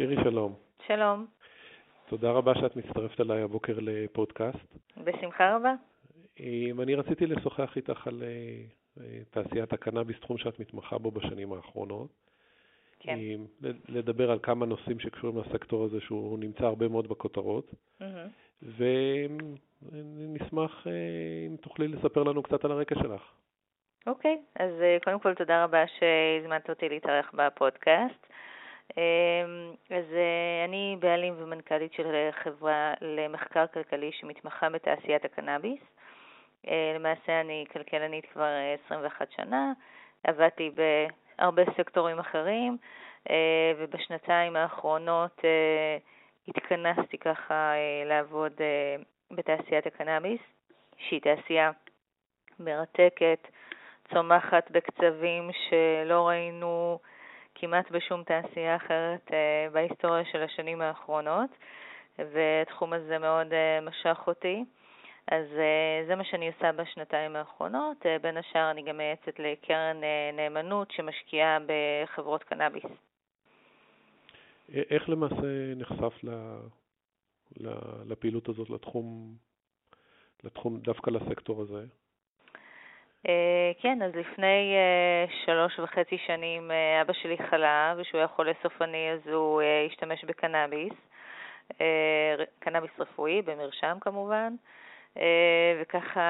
שירי, שלום. שלום. תודה רבה שאת מצטרפת אליי הבוקר לפודקאסט. בשמחה רבה. אני רציתי לשוחח איתך על אה, תעשיית הקנאביס, תחום שאת מתמחה בו בשנים האחרונות. כן. לדבר על כמה נושאים שקשורים לסקטור הזה, שהוא נמצא הרבה מאוד בכותרות. Mm-hmm. ונשמח אה, אם תוכלי לספר לנו קצת על הרקע שלך. אוקיי, okay, אז אה, קודם כל תודה רבה שהזמנת אותי להתארח בפודקאסט. אמ, אז אה, אני בעלים ומנכ"לית של חברה למחקר כלכלי שמתמחה בתעשיית הקנאביס. אה, למעשה אני כלכלנית כבר 21 שנה, עבדתי בהרבה סקטורים אחרים, ובשנתיים האחרונות התכנסתי ככה לעבוד בתעשיית הקנאביס, שהיא תעשייה מרתקת, צומחת בקצבים שלא ראינו כמעט בשום תעשייה אחרת אה, בהיסטוריה של השנים האחרונות, והתחום הזה מאוד אה, משך אותי. אז אה, זה מה שאני עושה בשנתיים האחרונות. בין השאר אני גם מייעצת לקרן נאמנות שמשקיעה בחברות קנאביס. איך למעשה נחשף לפעילות הזאת, לתחום, לתחום דווקא לסקטור הזה? אה, כן, אז לפני uh, שלוש וחצי שנים uh, אבא שלי חלה, ושהוא היה חולה סופני אז הוא uh, השתמש בקנאביס, uh, קנאביס רפואי, במרשם כמובן, uh, וככה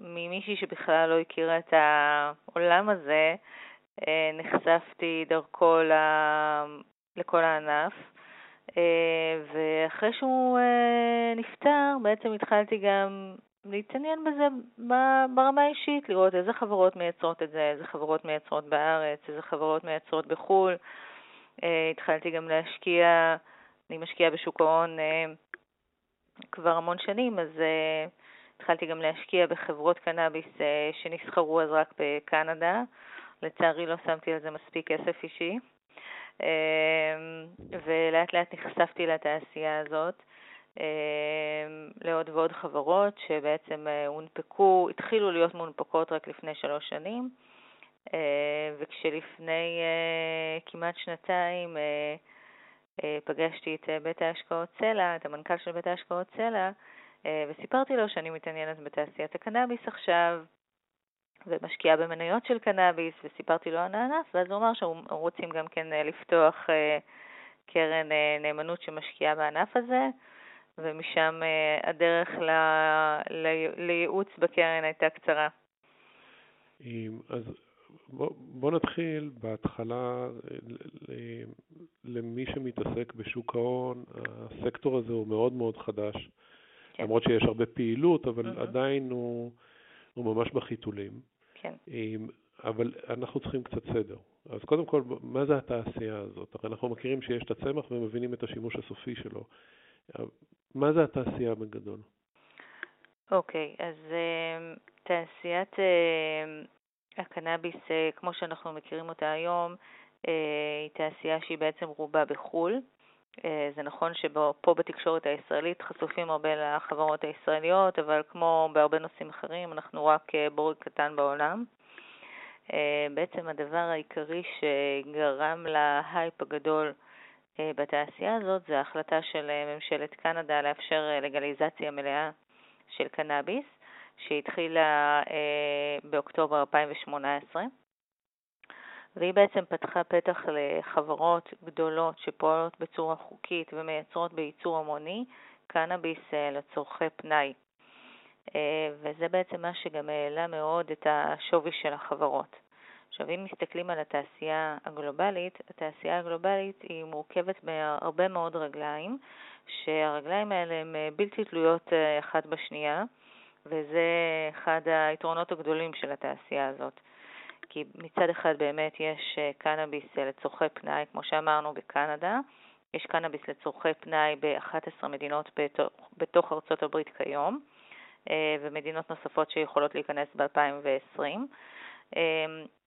ממישהי שבכלל לא הכירה את העולם הזה, uh, נחשפתי דרכו ל... לכל הענף. Uh, ואחרי שהוא uh, נפטר, בעצם התחלתי גם להתעניין בזה ברמה האישית, לראות איזה חברות מייצרות את זה, איזה חברות מייצרות בארץ, איזה חברות מייצרות בחו"ל. Uh, התחלתי גם להשקיע, אני משקיעה בשוק ההון uh, כבר המון שנים, אז uh, התחלתי גם להשקיע בחברות קנאביס שנסחרו אז רק בקנדה. לצערי לא שמתי על זה מספיק כסף אישי. ולאט לאט נחשפתי לתעשייה הזאת. אמ, לעוד ועוד חברות שבעצם אה, הונפקו, התחילו להיות מונפקות רק לפני שלוש שנים, אה, וכשלפני אה, כמעט שנתיים פגשתי את בית ההשקעות סלע, את המנכ"ל של בית ההשקעות סלע, וסיפרתי לו שאני מתעניינת בתעשיית הקנאביס עכשיו, ומשקיעה במניות של קנאביס, וסיפרתי לו על הענף, ואז הוא אמר שהם רוצים גם כן לפתוח קרן נאמנות שמשקיעה בענף הזה. ומשם אה, הדרך ל... ל... לייעוץ בקרן הייתה קצרה. אז בוא, בוא נתחיל בהתחלה, למי שמתעסק בשוק ההון, הסקטור הזה הוא מאוד מאוד חדש, כן. למרות שיש הרבה פעילות, אבל mm-hmm. עדיין הוא, הוא ממש בחיתולים. כן. אבל אנחנו צריכים קצת סדר. אז קודם כל, מה זה התעשייה הזאת? הרי אנחנו מכירים שיש את הצמח ומבינים את השימוש הסופי שלו. מה זה התעשייה בגדול? אוקיי, okay, אז uh, תעשיית uh, הקנאביס, uh, כמו שאנחנו מכירים אותה היום, uh, היא תעשייה שהיא בעצם רובה בחו"ל. Uh, זה נכון שפה בתקשורת הישראלית חשופים הרבה לחברות הישראליות, אבל כמו בהרבה נושאים אחרים, אנחנו רק uh, בורג קטן בעולם. Uh, בעצם הדבר העיקרי שגרם להייפ הגדול בתעשייה הזאת זה ההחלטה של אה, ממשלת קנדה לאפשר אה, לגליזציה מלאה של קנאביס, שהתחילה באוקטובר 2018, והיא בעצם פתחה פתח לחברות גדולות שפועלות בצורה חוקית ומייצרות בייצור המוני קנאביס לצורכי פנאי. וזה בעצם מה שגם העלה מאוד את השווי של החברות. עכשיו, אם מסתכלים על התעשייה הגלובלית, התעשייה הגלובלית היא מורכבת מהרבה מאוד רגליים, שהרגליים האלה הן אה, בלתי תלויות אה, אחת בשנייה, וזה אחד היתרונות הגדולים של התעשייה הזאת. כי מצד אחד באמת יש אה, קנאביס לצורכי פנאי, כמו שאמרנו, בקנדה, יש קנאביס לצורכי פנאי ב-11 מדינות בתוך, בתוך ארצות הברית כיום, ומדינות נוספות שיכולות להיכנס ב-2020.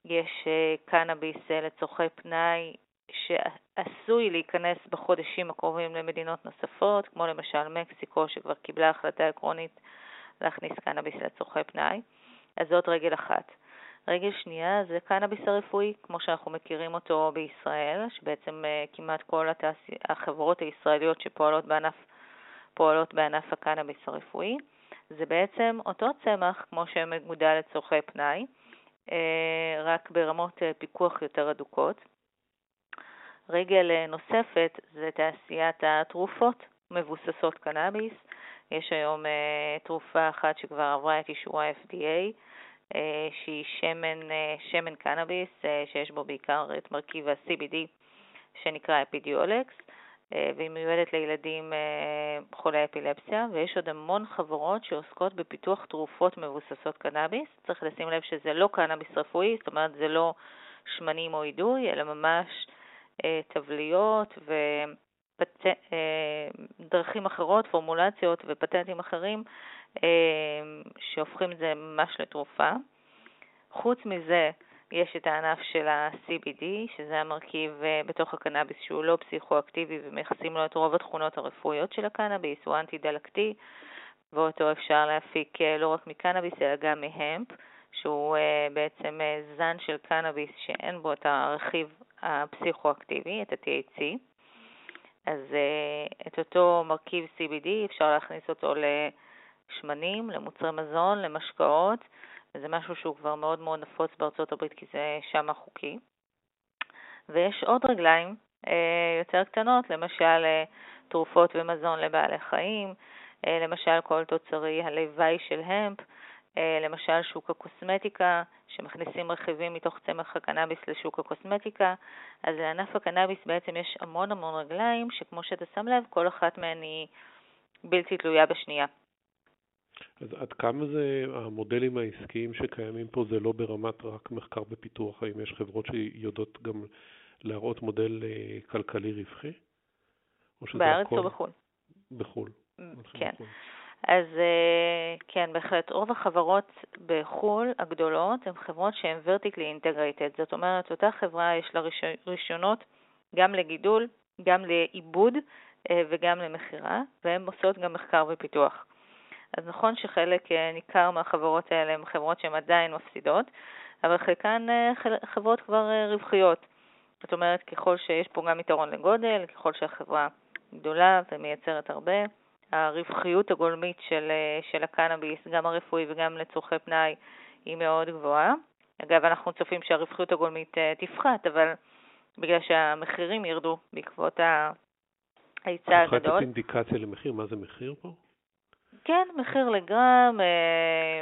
יש אה, קנאביס אה, לצורכי פנאי שעשוי להיכנס בחודשים הקרובים למדינות נוספות, כמו למשל מקסיקו, שכבר קיבלה החלטה עקרונית להכניס קנאביס לצורכי פנאי. אז זאת רגל אחת. רגל שנייה זה קנאביס הרפואי, כמו שאנחנו מכירים אותו בישראל, שבעצם כמעט כל התעשי... החברות הישראליות שפועלות בענף, פועלות בענף הקנאביס הרפואי. זה בעצם אותו צמח כמו שמגודל לצורכי פנאי, רק ברמות פיקוח יותר הדוקות. רגל אה, נוספת זה תעשיית התרופות מבוססות קנאביס. יש היום אה, תרופה אחת שכבר עברה את אישור ה-FDA, אה, שהיא שמן, שמן קנאביס, שיש בו בעיקר את מרכיב ה-CBD, שנקרא אפידיולקס, והיא מיועדת לילדים חולי אפילפסיה, ויש עוד המון חברות שעוסקות בפיתוח תרופות מבוססות קנאביס. צריך לשים לב שזה לא קנאביס רפואי, זאת אומרת זה לא שמנים או אידוי, אלא ממש אה, תבליות ודרכים אה, אחרות, פורמולציות ופטנטים אחרים אה, שהופכים את זה ממש לתרופה. חוץ מזה, יש את הענף של ה-CBD, שזה המרכיב בתוך הקנאביס שהוא לא פסיכואקטיבי ומייחסים לו את רוב התכונות הרפואיות של הקנאביס, הוא אנטי-דלקתי, ואותו אפשר להפיק לא רק מקנאביס אלא גם מהמפ, שהוא בעצם זן של קנאביס שאין בו את הרכיב הפסיכואקטיבי, את ה-THC. אז את אותו מרכיב CBD אפשר להכניס אותו לשמנים, למוצרי מזון, למשקאות, וזה משהו שהוא כבר מאוד מאוד נפוץ בארצות הברית כי זה שם החוקי. ויש עוד רגליים uh, יותר קטנות, למשל uh, תרופות ומזון לבעלי חיים, uh, למשל כל תוצרי הלוואי של המפ, אה, למשל שוק הקוסמטיקה, שמכניסים רכיבים מתוך צמח הקנאביס לשוק הקוסמטיקה, אז לענף הקנאביס בעצם יש המון המון רגליים, שכמו שאתה שם לב, כל אחת מהן היא בלתי תלויה בשנייה. אז עד כמה זה, המודלים העסקיים שקיימים פה זה לא ברמת רק מחקר ופיתוח, האם יש חברות שיודעות גם להראות מודל אה, כלכלי רווחי? בארץ הכל... או בחו"ל? בחו"ל. כן. בחול. אז אה, כן, בהחלט, רוב החברות בחו"ל הגדולות הן חברות שהן vertically integrated, זאת אומרת, אותה חברה יש לה רישיונות גם לגידול, גם לעיבוד אה, וגם למכירה, והן עושות גם מחקר ופיתוח. אז נכון שחלק אה, ניכר מהחברות האלה הן חברות שהן עדיין מפסידות, אבל חלקן חברות כבר רווחיות. זאת אומרת, ככל שיש פה גם יתרון לגודל, ככל שהחברה גדולה ומייצרת הרבה, הרווחיות הגולמית של, אה, של הקנאביס, גם הרפואי וגם לצורכי פנאי, היא מאוד גבוהה. אגב, אנחנו צופים שהרווחיות הגולמית אה, תפחת, אבל בגלל שהמחירים ירדו בעקבות ההיצע הגדול. את יכולה לתת אינדיקציה למחיר? מה זה מחיר פה? כן, מחיר לגרם, אה,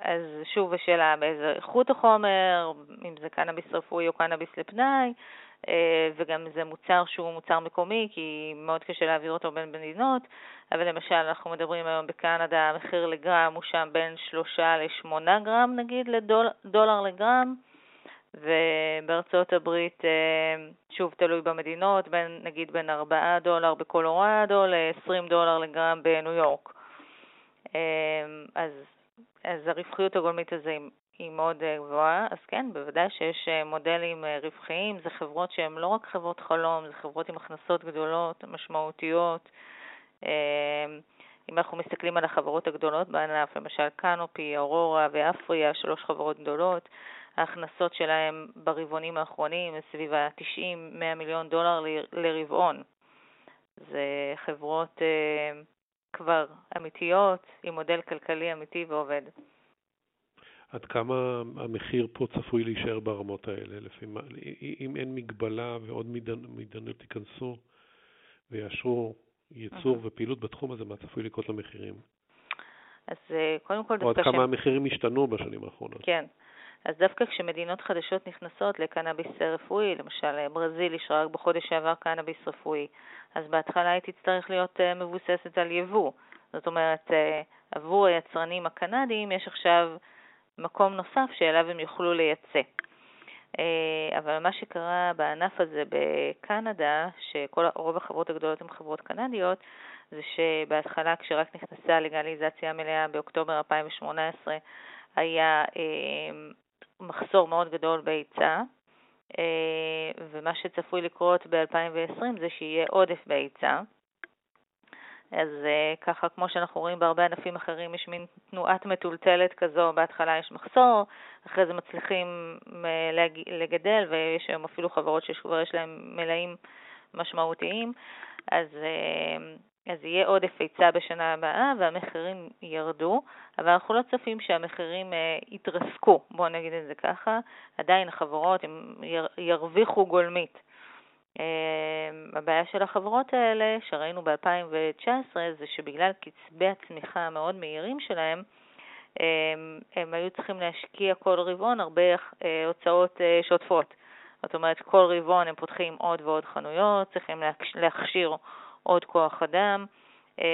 אז שוב השאלה באיזה איכות החומר, אם זה קנאביס רפואי או קנאביס לפנאי, אה, וגם זה מוצר שהוא מוצר מקומי, כי מאוד קשה להעביר אותו בין מדינות, אבל למשל אנחנו מדברים היום בקנדה, המחיר לגרם הוא שם בין 3 ל-8 גרם נגיד לדולר לגרם, ובארצות הברית, אה, שוב תלוי במדינות, בין, נגיד בין 4 דולר בקולורדו ל-20 דולר לגרם בניו יורק. אה, אז, אז הרווחיות הגולמית הזו היא מאוד אה, גבוהה, אז כן, בוודאי שיש אה, מודלים אה, רווחיים, זה חברות שהן לא רק חברות חלום, זה חברות עם הכנסות גדולות, משמעותיות. אם אנחנו מסתכלים על החברות הגדולות בענף, למשל קנופי, אורורה ואפריה, שלוש חברות גדולות, ההכנסות שלהם ברבעונים האחרונים הם סביב ה-90-100 מיליון דולר לרבעון. זה חברות כבר אמיתיות, עם מודל כלכלי אמיתי ועובד. עד כמה המחיר פה צפוי להישאר ברמות האלה, לפי מה, אם אין מגבלה ועוד מידנות ייכנסו ויאשרו ייצור ופעילות בתחום הזה, מה צפוי לקרות למחירים? אז אה, קודם כל... או עד כמה המחירים השתנו בשנים האחרונות. כן. אז דווקא כשמדינות חדשות נכנסות לקנאביס רפואי, למשל אה, ברזיל אישרה רק בחודש שעבר קנאביס רפואי, אז בהתחלה היא תצטרך להיות אה, מבוססת על יבוא. זאת אומרת, עבור היצרנים הקנדיים יש עכשיו מקום נוסף שאליו הם יוכלו לייצא. אה, אבל מה שקרה בענף הזה בקנדה, שרוב החברות הגדולות הן חברות קנדיות, זה שבהתחלה כשרק נכנסה לגליזציה מלאה באוקטובר 2018, היה אה, מחסור מאוד גדול בהיצע, אה, ומה שצפוי לקרות ב-2020 זה שיהיה עודף בהיצע. אז uh, ככה, כמו שאנחנו רואים בהרבה ענפים אחרים, יש מין תנועת מטולטלת כזו, בהתחלה יש מחסור, אחרי זה מצליחים uh, לגדל, ויש היום אפילו חברות שכבר יש להן מלאים משמעותיים, אז, אז יהיה עודף היצע בשנה הבאה והמחירים ירדו, אבל אנחנו לא צופים שהמחירים uh, יתרסקו, בואו נגיד את זה ככה, עדיין החברות הם ירוויחו גולמית. אמ, הבעיה של החברות האלה, שראינו ב-2019, זה שבגלל קצבי הצמיחה המאוד מהירים שלהם, הם, הם היו צריכים להשקיע כל רבעון הרבה אה, הוצאות אה, שוטפות. זאת אומרת, כל רבעון הם פותחים עוד ועוד חנויות, צריכים להכשיר עוד כוח אדם, אמ,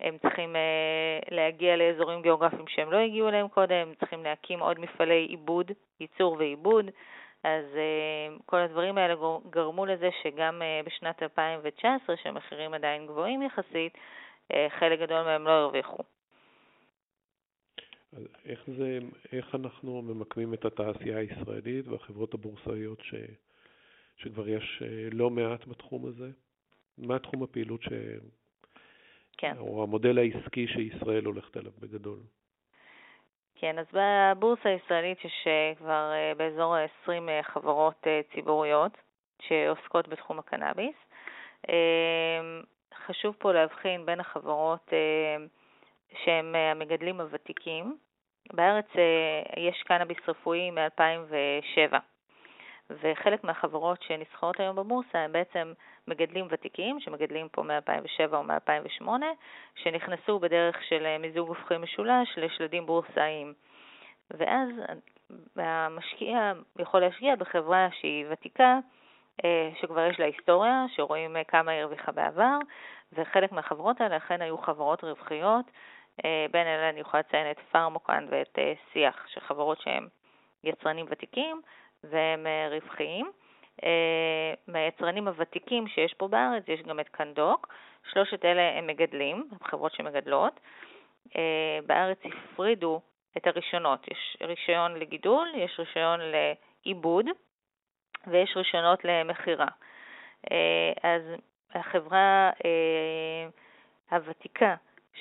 הם צריכים אה, להגיע לאזורים גיאוגרפיים שהם לא הגיעו אליהם קודם, צריכים להקים עוד מפעלי עיבוד, ייצור ועיבוד. אז uh, כל הדברים האלה גרמו לזה שגם uh, בשנת 2019, שהמחירים עדיין גבוהים יחסית, חלק גדול מהם לא הרוויחו. איך, זה, איך אנחנו ממקמים את התעשייה הישראלית והחברות הבורסאיות ש, שכבר יש לא מעט בתחום הזה? מה תחום הפעילות ש... כן. או המודל העסקי שישראל הולכת אליו בגדול? כן, אז בבורסה הישראלית יש אה, כבר אה, באזור ה-20 אה, חברות ציבוריות שעוסקות בתחום הקנאביס. חשוב פה להבחין בין החברות שהן המגדלים הוותיקים. בארץ יש קנאביס רפואי מ-2007. וחלק מהחברות שנסחרות היום בבורסה הם בעצם מגדלים ותיקים, שמגדלים פה מ-2007 או מ-2008, שנכנסו בדרך של מיזוג הופכי משולש לשלדים בורסאיים. ואז המשקיע יכול להשקיע בחברה שהיא ותיקה, אה, שכבר יש לה היסטוריה, שרואים כמה היא הרוויחה בעבר, וחלק מהחברות האלה אכן היו חברות רווחיות, אה, בין אלה אני יכולה לציין את פארמוקן ואת אה, שיח, שחברות שהן יצרנים ותיקים, והם אה, רווחיים. אה, מהיצרנים הוותיקים שיש פה בארץ יש גם את קנדוק, שלושת אלה הם מגדלים, חברות שמגדלות. אה, בארץ הפרידו את הרישיונות, יש רישיון לגידול, יש רישיון לעיבוד ויש רישיונות למכירה. אז החברה הוותיקה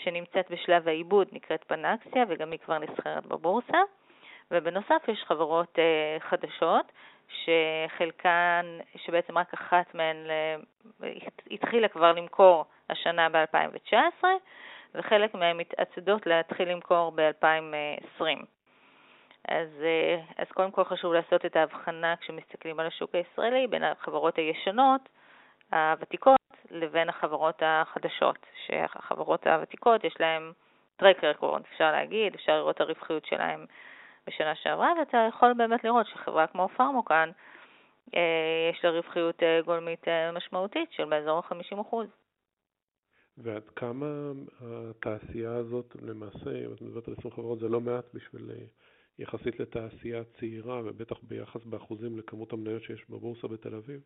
שנמצאת בשלב העיבוד נקראת פנקסיה וגם היא כבר נסחרת בבורסה. ובנוסף יש חברות uh, חדשות, שחלקן, שבעצם רק אחת מהן התחילה כבר למכור השנה ב-2019, וחלק מהן מתעתדות להתחיל למכור ב-2020. אז, אה, אז קודם כל חשוב לעשות את ההבחנה כשמסתכלים על השוק הישראלי בין החברות הישנות, הוותיקות, לבין החברות החדשות, שהחברות הוותיקות יש להן טרק רקורד, אפשר להגיד, אפשר לראות את הרווחיות שלהן בשנה שעברה, ואתה יכול באמת לראות שחברה כמו פארמוקן, אה, יש לה רווחיות אה, גולמית אה, משמעותית של באזור ה-50%. ועד כמה התעשייה הזאת, למעשה, אם את מדברת על 20 חברות, זה לא מעט בשביל, יחסית לתעשייה צעירה, ובטח ביחס באחוזים לכמות המניות שיש בבורסה בתל אביב,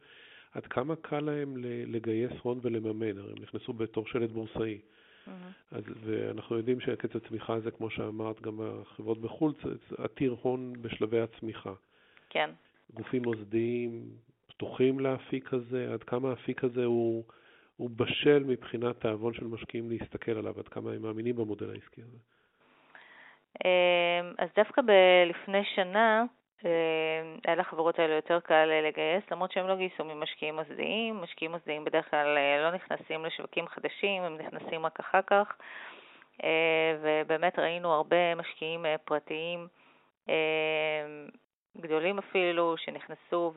עד כמה קל להם לגייס הון ולממן? הרי הם נכנסו בתור שלט בורסאי. Mm-hmm. אז, ואנחנו יודעים שקצב צמיחה הזה, כמו שאמרת, גם החברות בחו"ל, עתיר הון בשלבי הצמיחה. כן. גופים מוסדיים פתוחים לאפיק הזה, עד כמה האפיק הזה הוא, הוא בשל מבחינת תאבון של משקיעים להסתכל עליו, עד כמה הם מאמינים במודל העסקי הזה. אמ, אז דווקא לפני שנה, היה לחברות האלה יותר קל לגייס, למרות שהם לא גייסו ממשקיעים מוסדיים. משקיעים מוסדיים בדרך כלל אה, לא נכנסים לשווקים חדשים, הם נכנסים רק אחר כך. אה, ובאמת ראינו הרבה משקיעים פרטיים, גדולים אפילו, שנכנסו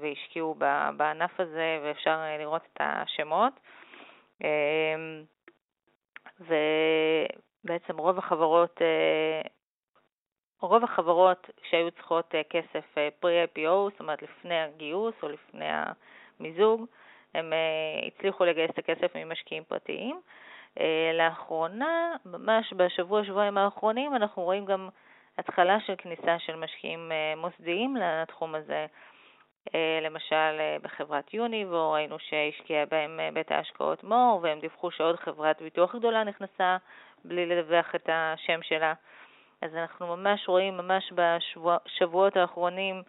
והשקיעו בענף הזה, ואפשר לראות את השמות. ובעצם רוב החברות רוב החברות שהיו צריכות אה, כסף אה, פרי-IPO, זאת אומרת לפני הגיוס או לפני המיזוג, הם אה, הצליחו לגייס את הכסף ממשקיעים פרטיים. לאחרונה, ממש בשבוע, שבועיים האחרונים, אנחנו רואים גם התחלה של כניסה של משקיעים מוסדיים לתחום הזה. למשל, בחברת יוניבור, ראינו שהשקיע בהם בית ההשקעות מור, והם דיווחו שעוד חברת ביטוח גדולה נכנסה בלי לדווח את השם שלה. אז אנחנו ממש רואים, ממש בשבועות האחרונים,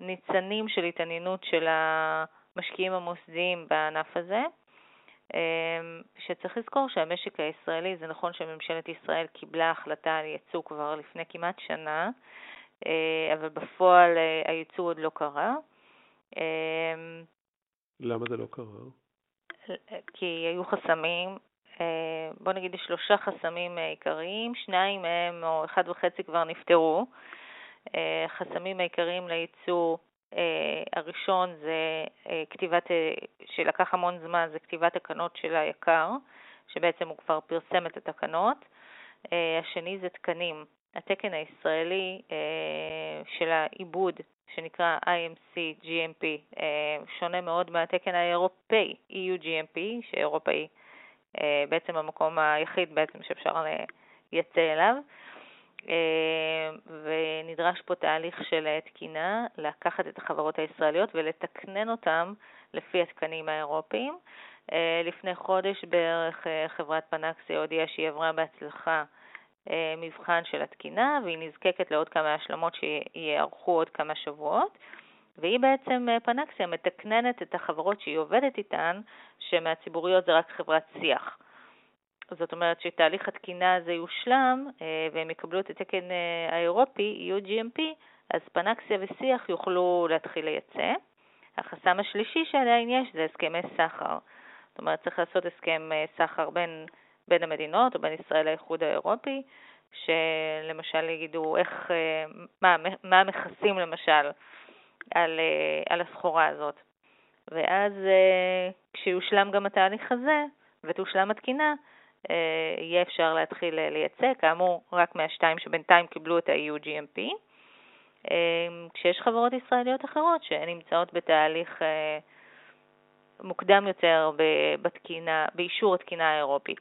ניצנים של התעניינות של המשקיעים המוסדיים בענף הזה. שצריך לזכור שהמשק הישראלי, זה נכון שממשלת ישראל קיבלה החלטה על ייצוא כבר לפני כמעט שנה, אבל בפועל הייצוא עוד לא קרה. למה זה לא קרה? כי היו חסמים, אה, בוא נגיד שלושה חסמים עיקריים, שניים מהם או אחד וחצי כבר נפתרו. החסמים אה, העיקריים לייצוא, אה, הראשון זה כתיבת, שלקח המון זמן, זה כתיבת תקנות של היקר, שבעצם הוא כבר פרסם את התקנות. השני זה תקנים. התקן הישראלי של העיבוד שנקרא IMC GMP, אה, שונה מאוד מהתקן האירופאי, EU GMP, שאירופאי אה, בעצם המקום היחיד בעצם שאפשר לייצא אליו. אה, ונדרש פה תהליך של תקינה, לקחת את החברות הישראליות ולתקנן אותן לפי התקנים האירופיים. לפני חודש בערך חברת פנקסי הודיעה שהיא עברה בהצלחה אה, מבחן של התקינה, והיא נזקקת לעוד כמה השלמות שיערכו עוד כמה שבועות. והיא בעצם, אה, פנקסיה, מתקננת את החברות שהיא עובדת איתן, שמהציבוריות זה רק חברת שיח. זאת אומרת שתהליך התקינה הזה יושלם אה, והם יקבלו את התקן האירופי, EU GMP, אז פנקסיה ושיח יוכלו להתחיל לייצא. החסם השלישי שעדיין יש זה הסכמי סחר. זאת אומרת, צריך לעשות הסכם סחר בין בין המדינות או בין ישראל לאיחוד האירופי, שלמשל יגידו איך, אה, מה, מה המכסים למשל על, אה, על הסחורה הזאת. ואז אה, כשיושלם גם התהליך הזה ותושלם התקינה, יהיה אפשר להתחיל לייצא, כאמור, רק מהשתיים שבינתיים קיבלו את ה-EU GMP. כשיש חברות ישראליות אחרות שנמצאות בתהליך מוקדם יותר בתקינה, באישור התקינה האירופית.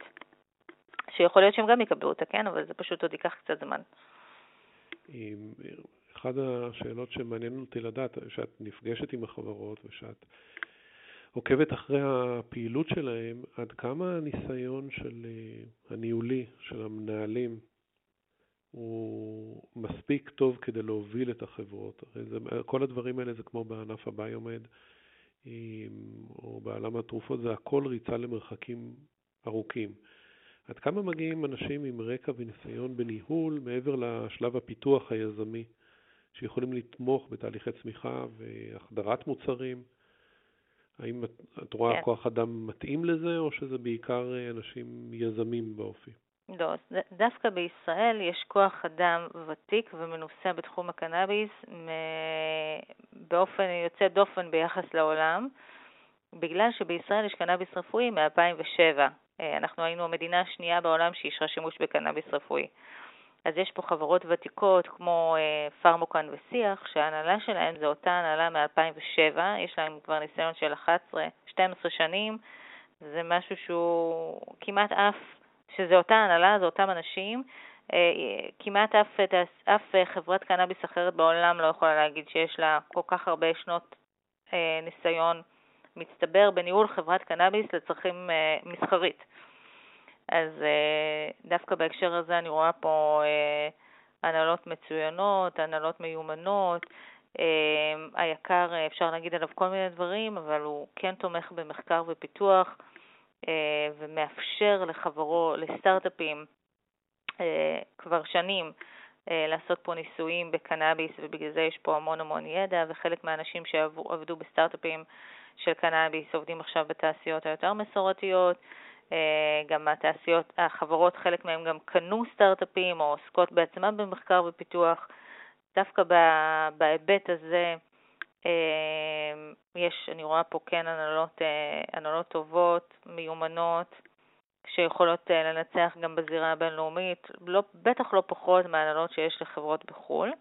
שיכול להיות שהם גם יקבלו אותה, כן? אבל זה פשוט עוד ייקח קצת זמן. אחת השאלות שמעניין אותי לדעת, שאת נפגשת עם החברות ושאת עוקבת אחרי הפעילות שלהם, עד כמה הניסיון של אה, הניהולי, של המנהלים, הוא מספיק טוב כדי להוביל את החברות. כל הדברים האלה זה כמו בענף הביומד או בעולם התרופות, זה הכל ריצה למרחקים ארוכים. עד כמה מגיעים אנשים עם רקע וניסיון בניהול מעבר לשלב הפיתוח היזמי, שיכולים לתמוך בתהליכי צמיחה והחדרת מוצרים? האם את, את רואה כן. כוח אדם מתאים לזה, או שזה בעיקר אנשים יזמים באופי? לא, דווקא בישראל יש כוח אדם ותיק ומנוסה בתחום הקנאביס באופן יוצא דופן ביחס לעולם, בגלל שבישראל יש קנאביס רפואי מ-2007. אה, אנחנו היינו המדינה השנייה בעולם שאישרה שימוש בקנאביס רפואי. אז יש פה חברות ותיקות כמו אה, פרמוקן ושיח, שההנהלה שלהן זו אותה הנהלה מ-2007, יש להן כבר ניסיון של 11-12 שנים, זה משהו שהוא כמעט אף, שזה אותה הנהלה, זה אותם אנשים, אה, כמעט אף, אף חברת קנאביס אחרת בעולם לא יכולה להגיד שיש לה כל כך הרבה שנות ניסיון מצטבר בניהול חברת קנאביס לצרכים אה, מסחרית. אז אה, דווקא בהקשר הזה אני רואה פה אה, הנהלות מצוינות, הנהלות מיומנות. היקר, אפשר להגיד עליו כל מיני דברים, אבל הוא כן תומך במחקר ופיתוח ומאפשר לחברו, לסטארט-אפים כבר שנים לעשות פה ניסויים בקנאביס, ובגלל זה יש פה המון המון ידע, וחלק מהאנשים שעבדו בסטארט-אפים של קנאביס עובדים עכשיו בתעשיות היותר מסורתיות. אה, גם התעשיות, החברות, חלק מהן גם קנו סטארט-אפים או עוסקות בעצמן במחקר ופיתוח. דווקא בהיבט הזה אה, יש, אני רואה פה כן הנהלות, אה, הנהלות טובות, מיומנות, שיכולות לנצח גם בזירה הבינלאומית, לא, בטח לא פחות מהנהלות שיש לחברות בחו"ל.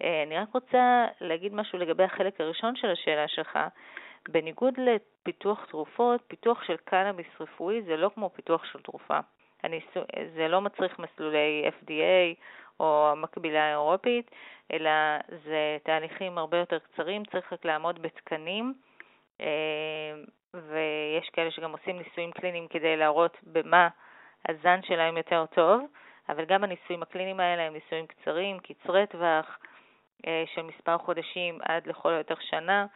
אני רק רוצה להגיד משהו לגבי החלק הראשון של השאלה שלך. בניגוד לפיתוח תרופות, פיתוח של קנאביס רפואי זה לא כמו פיתוח של תרופה. זה לא מצריך מסלולי FDA או המקבילה האירופית, אלא זה תהליכים הרבה יותר קצרים, צריך רק לעמוד בתקנים, אה, ויש כאלה שגם עושים ניסויים קליניים כדי להראות במה הזן שלהם יותר טוב, אבל גם הניסויים הקליניים האלה הם ניסויים קצרים, קצרי טווח, אה, של מספר חודשים עד לכל היותר שנה,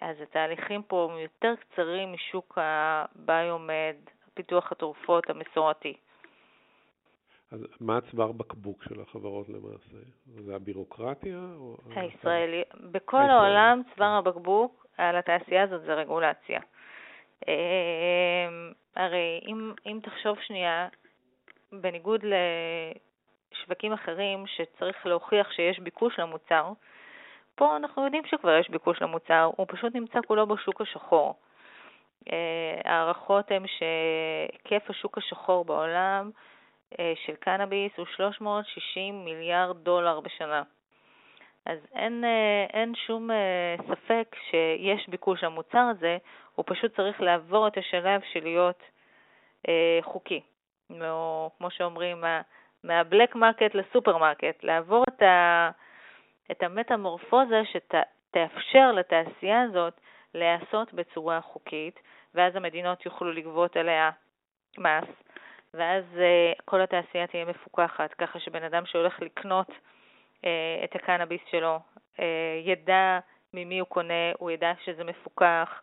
אז התהליכים פה הם יותר קצרים משוק הביומד, פיתוח התרופות המסורתי. אז מה הצוואר בקבוק של החברות למעשה? זה הבירוקרטיה? או... הישראלי, בכל הישראלי. העולם צוואר הבקבוק על התעשייה הזאת זה רגולציה. הרי אם, אם תחשוב שנייה, בניגוד לשווקים אחרים שצריך להוכיח שיש ביקוש למוצר, פה אנחנו יודעים שכבר יש ביקוש למוצר, הוא פשוט נמצא כולו בשוק השחור. ההערכות הן שהיקף השוק השחור בעולם אה, של קנאביס הוא 360 מיליארד דולר בשנה. אז אין, אה, אין שום אה, ספק שיש ביקוש למוצר הזה, הוא פשוט צריך לעבור את השלב של להיות אה, חוקי. או, כמו שאומרים, מה, מה black market לסופרמרקט, לעבור את, ה, את המטמורפוזה שתאפשר לתעשייה הזאת להיעשות בצורה חוקית, ואז המדינות יוכלו לגבות עליה מס, ואז uh, כל התעשייה תהיה מפוקחת, ככה שבן אדם שהולך לקנות uh, את הקנאביס שלו uh, ידע ממי הוא קונה, הוא ידע שזה מפוקח,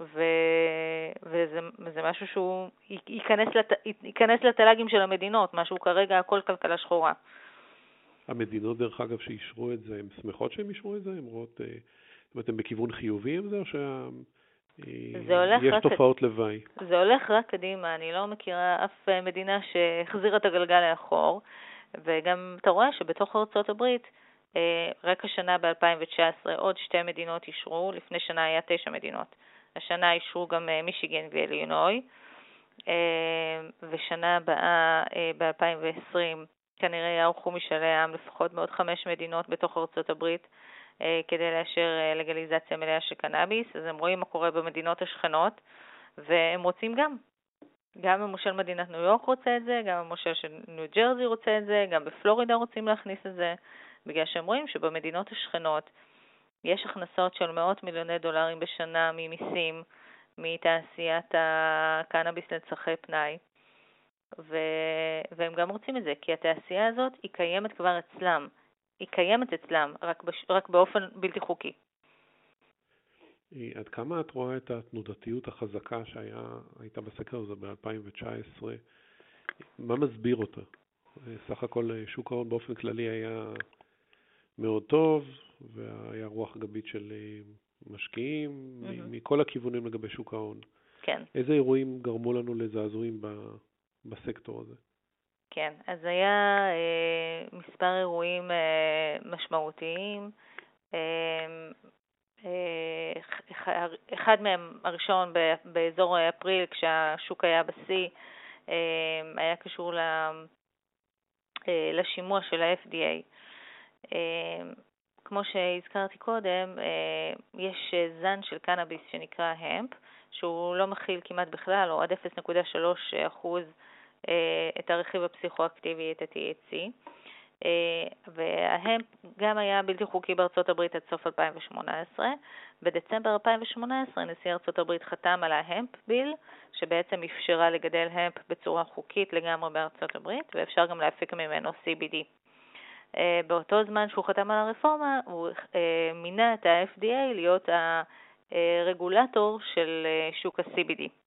ו, וזה, וזה משהו שהוא ייכנס, לת, ייכנס לתל"גים של המדינות, משהו כרגע הכל כלכלה שחורה. המדינות, דרך אגב, שאישרו את זה, הן שמחות שהן אישרו את זה? הן רואות, זאת אומרת, הן בכיוון חיובי עם זה, או שה... זה הולך יש. תופעות לוואי. זה הולך רק קדימה, אני לא מכירה אף אה, מדינה שהחזירה את הגלגל לאחור, וגם אתה רואה שבתוך ארצות הברית, אה, רק השנה ב-2019 עוד שתי מדינות אישרו, לפני שנה היה תשע מדינות. השנה אישרו גם אה, מישיגן ואליונוי, ושנה הבאה, ב-2020, כנראה יערכו משאלי עם לפחות בעוד חמש מדינות בתוך ארצות הברית. אה, כדי לאשר אה, לגליזציה מלאה של קנאביס, אז הם רואים מה קורה במדינות השכנות, והם רוצים גם. גם המושל מדינת ניו יורק רוצה את זה, גם המושל של ניו ג'רזי רוצה את זה, גם בפלורידה רוצים להכניס את זה, בגלל שהם רואים שבמדינות השכנות יש הכנסות של מאות מיליוני דולרים בשנה ממיסים, מתעשיית הקנאביס לצרכי פנאי, ו... והם גם רוצים את זה, כי התעשייה הזאת היא קיימת כבר אצלם. היא קיימת אצלם, רק, בש... רק באופן בלתי חוקי. עד כמה את רואה את התנודתיות החזקה שהייתה בסקר הזה ב-2019? מה מסביר אותה? סך הכל שוק ההון באופן כללי היה מאוד טוב, והיה רוח גבית של משקיעים mm-hmm. מכל הכיוונים לגבי שוק ההון. כן. איזה אירועים גרמו לנו לזעזועים בסקטור הזה? כן, אז היה אה, מספר אירועים אה, משמעותיים. אה, אה, אחד מהם, הראשון, באזור אפריל, כשהשוק היה בשיא, אה, היה קשור ל, אה, לשימוע של ה-FDA. אה, כמו שהזכרתי קודם, אה, יש זן של קנאביס שנקרא המפ, שהוא לא מכיל כמעט בכלל, או עד 0.3 אחוז אה, את הרכיב הפסיכואקטיבי, את ה-THC. אה, וההמפ גם היה בלתי חוקי בארצות הברית עד סוף 2018. בדצמבר 2018 נשיא ארצות הברית חתם על ההמפ ביל, שבעצם אפשרה לגדל המפ בצורה חוקית לגמרי בארצות הברית, ואפשר גם להפיק ממנו CBD. אה, באותו זמן שהוא חתם על הרפורמה, הוא מינה את ה-FDA להיות הרגולטור של שוק ה-CBD.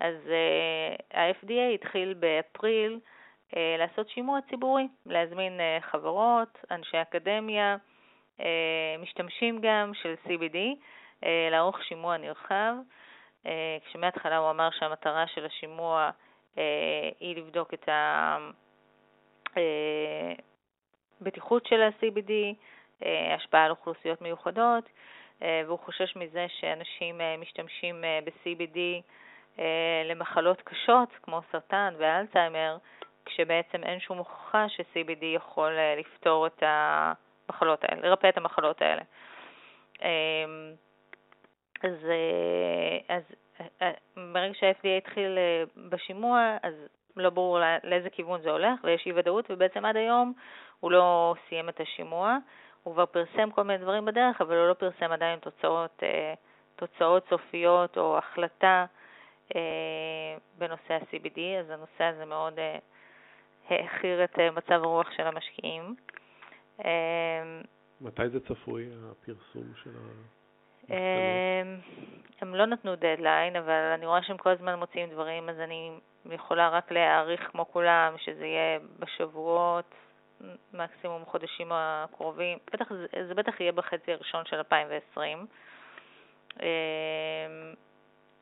אז uh, ה-FDA התחיל באפריל uh, לעשות שימוע ציבורי, להזמין uh, חברות, אנשי אקדמיה, uh, משתמשים גם של CBD, uh, לערוך שימוע נרחב, uh, כשמההתחלה הוא אמר שהמטרה של השימוע uh, היא לבדוק את הבטיחות של ה-CBD, uh, השפעה על אוכלוסיות מיוחדות, uh, והוא חושש מזה שאנשים uh, משתמשים uh, ב-CBD אה, למחלות קשות כמו סרטן ואלצהיימר, כשבעצם אין שום הוכחה ש-CBD יכול אה, לפתור את המחלות האלה, לרפא את המחלות האלה. אמ, אז, אה, אז ברגע שה-FDA התחיל בשימוע, אז לא ברור לאיזה כיוון זה הולך, ויש אי ודאות, ובעצם עד היום הוא לא סיים את השימוע. הוא כבר פרסם כל מיני דברים בדרך, אבל הוא לא פרסם עדיין תוצאות, תוצאות סופיות או החלטה אה, בנושא ה-CBD, אז הנושא הזה מאוד העכיר את אה, מצב הרוח של המשקיעים. מתי זה צפוי, הפרסום של ה... הם לא נתנו דדליין, אבל אני רואה שהם כל הזמן מוציאים דברים, אז אני יכולה רק להעריך כמו כולם שזה יהיה בשבועות, מקסימום חודשים הקרובים. בטח, זה בטח יהיה בחצי הראשון של 2020.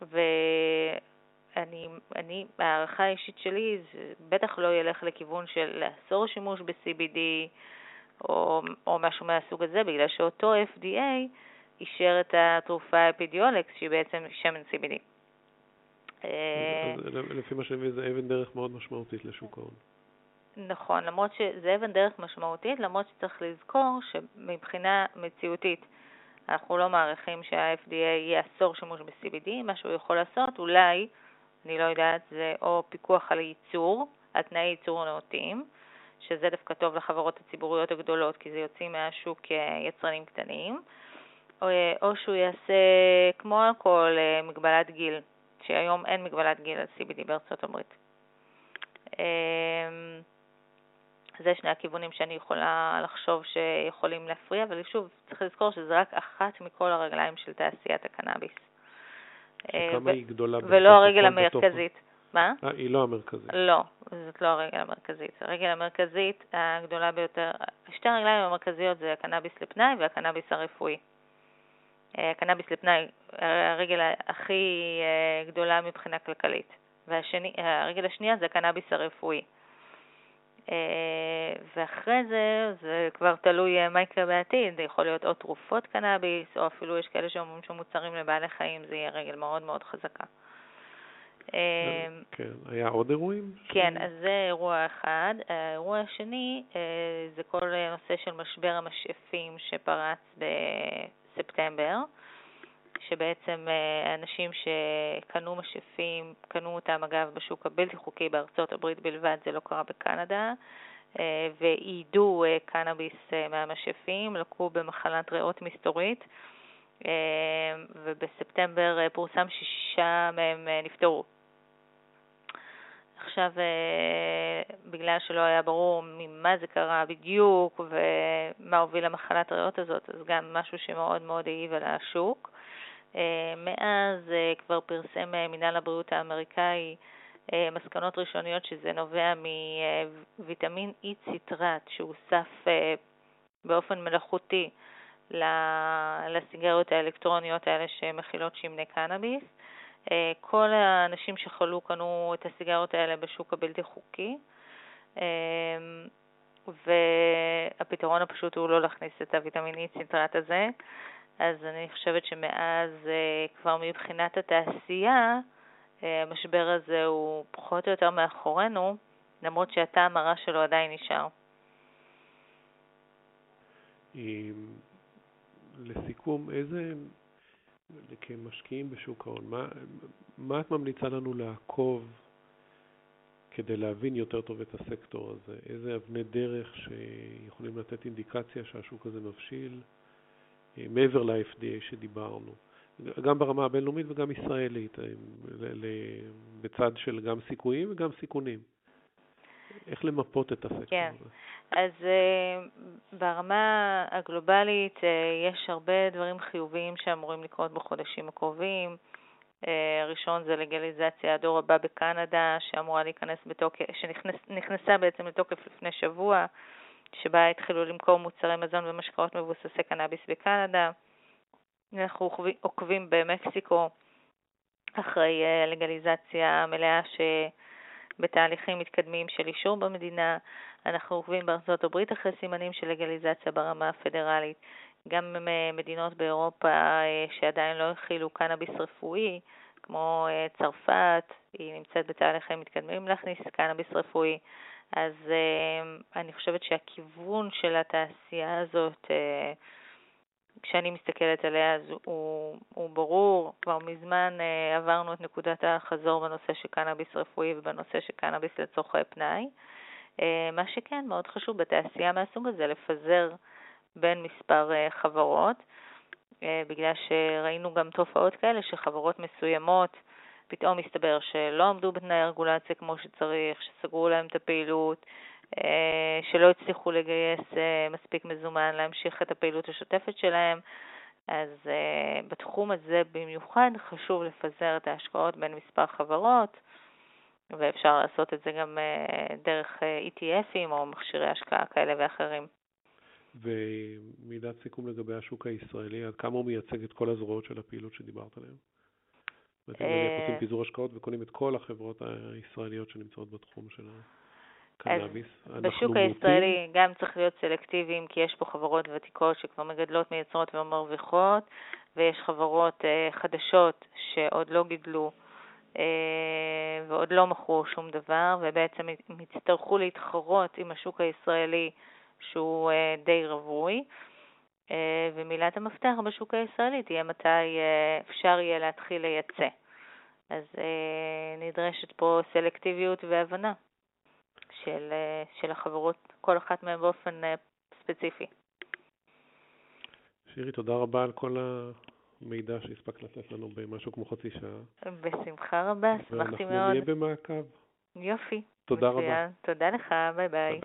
ואני, אני, ההערכה האישית שלי, זה בטח לא ילך לכיוון של לאסור שימוש ב-CBD או, או משהו מהסוג הזה, בגלל שאותו FDA אישר את התרופה האפידיולקס, שהיא בעצם שמן CBD. לפי מה שאני מבין זה אבן דרך מאוד משמעותית לשוק ההון. נכון, למרות שזה אבן דרך משמעותית, למרות שצריך לזכור שמבחינה מציאותית אנחנו לא מעריכים שה-FDA יאסור שימוש ב-CBD, מה שהוא יכול לעשות אולי, אני לא יודעת, זה או פיקוח על ייצור, על תנאי ייצור נאותים, שזה דווקא טוב לחברות הציבוריות הגדולות, כי זה יוצאים מהשוק כיצרנים קטנים, או, או שהוא יעשה, כמו הכל, מגבלת גיל, שהיום אין מגבלת גיל על CBD בארצות הברית. זה שני הכיוונים שאני יכולה לחשוב שיכולים להפריע, אבל שוב, צריך לזכור שזה רק אחת מכל הרגליים של תעשיית הקנאביס. שכמה היא גדולה ולא הרגל המרכזית. מה? אה, היא לא המרכזית. לא, זאת לא הרגל המרכזית. הרגל המרכזית הגדולה ביותר, שתי הרגליים המרכזיות זה הקנאביס לפנאי והקנאביס הרפואי. הקנאביס לפנאי, הרגל הכי אה, גדולה מבחינה כלכלית. והרגל השנייה זה הקנאביס הרפואי. אה, ואחרי זה, זה כבר תלוי אה, מה יקרה בעתיד, זה יכול להיות או תרופות קנאביס, או אפילו יש כאלה שאומרים שמוצרים לבעלי חיים, זה יהיה רגל מאוד מאוד חזקה. אה, כן, היה עוד אירועים? כן, אז זה אירוע אחד. האירוע השני זה כל נושא של משבר המשאפים שפרץ בספטמבר. שבעצם אה, אנשים שקנו משאפים, קנו אותם אגב בשוק הבלתי חוקי בארצות הברית בלבד, זה לא קרה בקנדה, אה, ואיידו אה, קנאביס מהמשאפים, לקו במחלת ריאות מסתורית, ובספטמבר פורסם ששישה מהם נפטרו. עכשיו, בגלל שלא היה ברור ממה זה קרה בדיוק ומה הוביל למחלת ריאות הזאת, אז גם משהו שמאוד מאוד העיב על השוק. אה, מאז אה, כבר פרסם אה, מינהל הבריאות האמריקאי מסקנות ראשוניות שזה נובע מוויטמין אי ציטרט שהוסף באופן מלאכותי לסיגריות האלקטרוניות האלה שמכילות שמני קנאביס. כל האנשים שחלו קנו את הסיגריות האלה בשוק הבלתי חוקי, והפתרון הפשוט הוא לא להכניס את הוויטמין אי ציטרט הזה. אז אני חושבת שמאז אה, כבר מבחינת התעשייה, אה, המשבר הזה הוא פחות או יותר מאחורינו, למרות שהטעם הרע שלו עדיין נשאר. לסיכום, איזה, כמשקיעים בשוק ההון, מה, מה את ממליצה לנו לעקוב כדי להבין יותר טוב את הסקטור הזה? איזה אבני דרך שיכולים לתת אינדיקציה שהשוק הזה מבשיל? מעבר ל-FDA שדיברנו, גם ברמה הבינלאומית וגם ישראלית, בצד של גם סיכויים וגם סיכונים. איך למפות את הסקטור כן. הזה? אז uh, ברמה הגלובלית uh, יש הרבה דברים חיוביים שאמורים לקרות בחודשים הקרובים. הראשון זה לגליזציה הדור הבא בקנדה, שאמורה להיכנס בתוקף, שנכנסה בעצם לתוקף לפני שבוע. שבה התחילו למכור מוצרי מזון ומשקאות מבוססי קנאביס בקנדה. אנחנו עוקבים במקסיקו אחרי אה, לגליזציה מלאה שבתהליכים מתקדמים של אישור במדינה. אנחנו עוקבים בארצות הברית אחרי סימנים של לגליזציה ברמה הפדרלית. גם אה, מדינות באירופה אה, שעדיין לא הכילו קנאביס רפואי, כמו צרפת, היא נמצאת בתהליכים מתקדמים להכניס קנאביס רפואי. אז uh, אני חושבת שהכיוון של התעשייה הזאת, uh, כשאני מסתכלת עליה, אז הוא, הוא ברור, כבר מזמן uh, עברנו את נקודת החזור בנושא של קנאביס רפואי ובנושא של קנאביס לצורכי פנאי. מה שכן, מאוד חשוב בתעשייה מהסוג הזה, לפזר בין מספר חברות, בגלל שראינו גם תופעות כאלה שחברות מסוימות פתאום מסתבר שלא עמדו בתנאי הרגולציה כמו שצריך, שסגרו להם את הפעילות, שלא הצליחו לגייס מספיק מזומן להמשיך את הפעילות השוטפת שלהם. אז uh, בתחום הזה במיוחד חשוב לפזר את ההשקעות בין מספר חברות, ואפשר לעשות את זה גם דרך ETFים או מכשירי השקעה כאלה ואחרים. ומילת סיכום לגבי השוק הישראלי, עד כמה הוא מייצג את כל הזרועות של הפעילות שדיברת עליהן? זאת אומרת, עושים פיזור השקעות וקונים את כל החברות הישראליות שנמצאות בתחום של הקנאביס. בשוק הישראלי גם צריך להיות סלקטיביים, כי יש פה חברות ותיקות שכבר מגדלות, מייצרות ומרוויחות, ויש חברות חדשות שעוד לא גידלו ועוד לא מכרו שום דבר, ובעצם הם יצטרכו להתחרות עם השוק הישראלי שהוא די רווי. ומילת המפתח בשוק הישראלי תהיה מתי אפשר יהיה להתחיל לייצא. אז נדרשת פה סלקטיביות והבנה של, של החברות, כל אחת מהן באופן ספציפי. שירי, תודה רבה על כל המידע שהספקת לתת לנו במשהו כמו חצי שעה. בשמחה רבה, שמחתי מאוד. ואנחנו נהיה במעקב. יופי. תודה מצוין. רבה. תודה לך, ביי ביי. ביי.